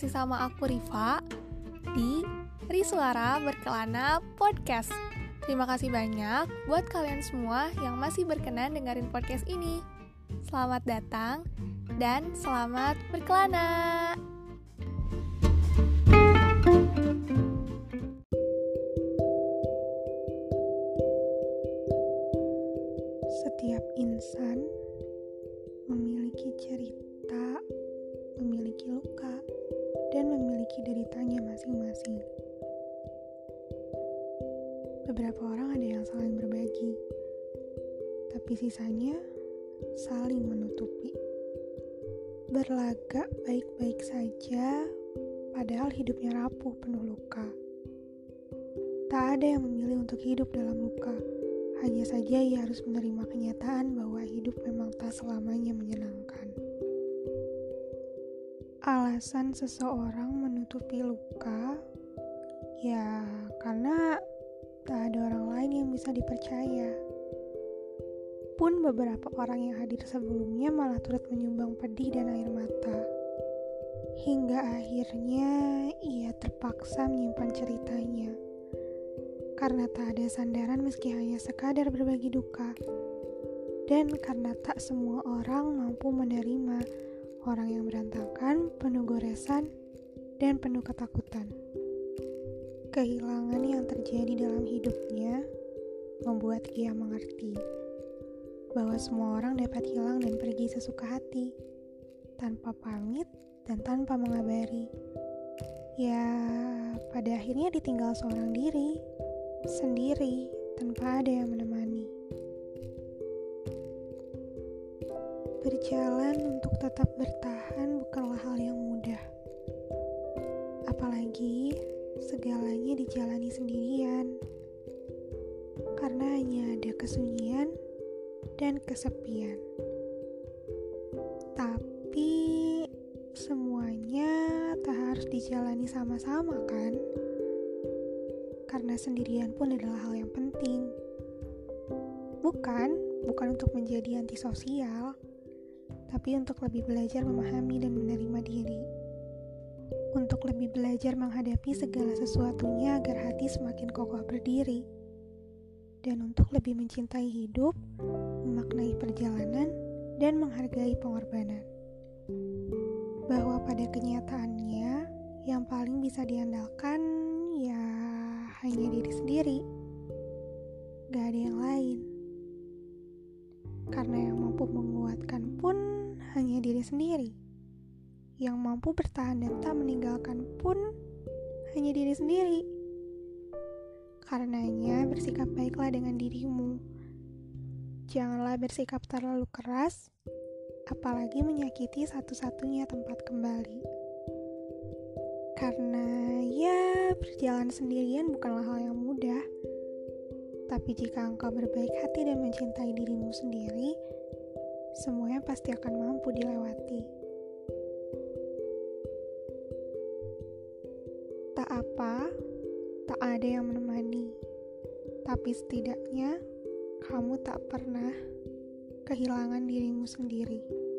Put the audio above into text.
masih sama aku Riva di Risuara Berkelana Podcast. Terima kasih banyak buat kalian semua yang masih berkenan dengerin podcast ini. Selamat datang dan selamat berkelana. Setiap insan memiliki cerita, memiliki luka, dan memiliki deritanya masing-masing. Beberapa orang ada yang saling berbagi, tapi sisanya saling menutupi. Berlagak baik-baik saja, padahal hidupnya rapuh penuh luka. Tak ada yang memilih untuk hidup dalam luka hanya saja ia harus menerima kenyataan bahwa hidup memang tak selamanya menyenangkan. Alasan seseorang menutupi luka, ya karena tak ada orang lain yang bisa dipercaya. Pun beberapa orang yang hadir sebelumnya malah turut menyumbang pedih dan air mata. Hingga akhirnya ia terpaksa menyimpan ceritanya karena tak ada sandaran meski hanya sekadar berbagi duka, dan karena tak semua orang mampu menerima orang yang berantakan, penuh goresan, dan penuh ketakutan. Kehilangan yang terjadi dalam hidupnya membuat ia mengerti bahwa semua orang dapat hilang dan pergi sesuka hati, tanpa pamit dan tanpa mengabari. Ya, pada akhirnya ditinggal seorang diri sendiri tanpa ada yang menemani. Berjalan untuk tetap bertahan bukanlah hal yang mudah. Apalagi segalanya dijalani sendirian. Karena hanya ada kesunyian dan kesepian. Tapi semuanya tak harus dijalani sama-sama kan? karena sendirian pun adalah hal yang penting. Bukan, bukan untuk menjadi antisosial, tapi untuk lebih belajar memahami dan menerima diri. Untuk lebih belajar menghadapi segala sesuatunya agar hati semakin kokoh berdiri. Dan untuk lebih mencintai hidup, memaknai perjalanan, dan menghargai pengorbanan. Bahwa pada kenyataannya, yang paling bisa diandalkan ya hanya diri sendiri, gak ada yang lain. Karena yang mampu menguatkan pun hanya diri sendiri. Yang mampu bertahan dan tak meninggalkan pun hanya diri sendiri. Karenanya bersikap baiklah dengan dirimu. Janganlah bersikap terlalu keras, apalagi menyakiti satu-satunya tempat kembali. Karena ya berjalan sendirian bukanlah hal yang mudah. Tapi jika engkau berbaik hati dan mencintai dirimu sendiri, semuanya pasti akan mampu dilewati. Tak apa, tak ada yang menemani. Tapi setidaknya kamu tak pernah kehilangan dirimu sendiri.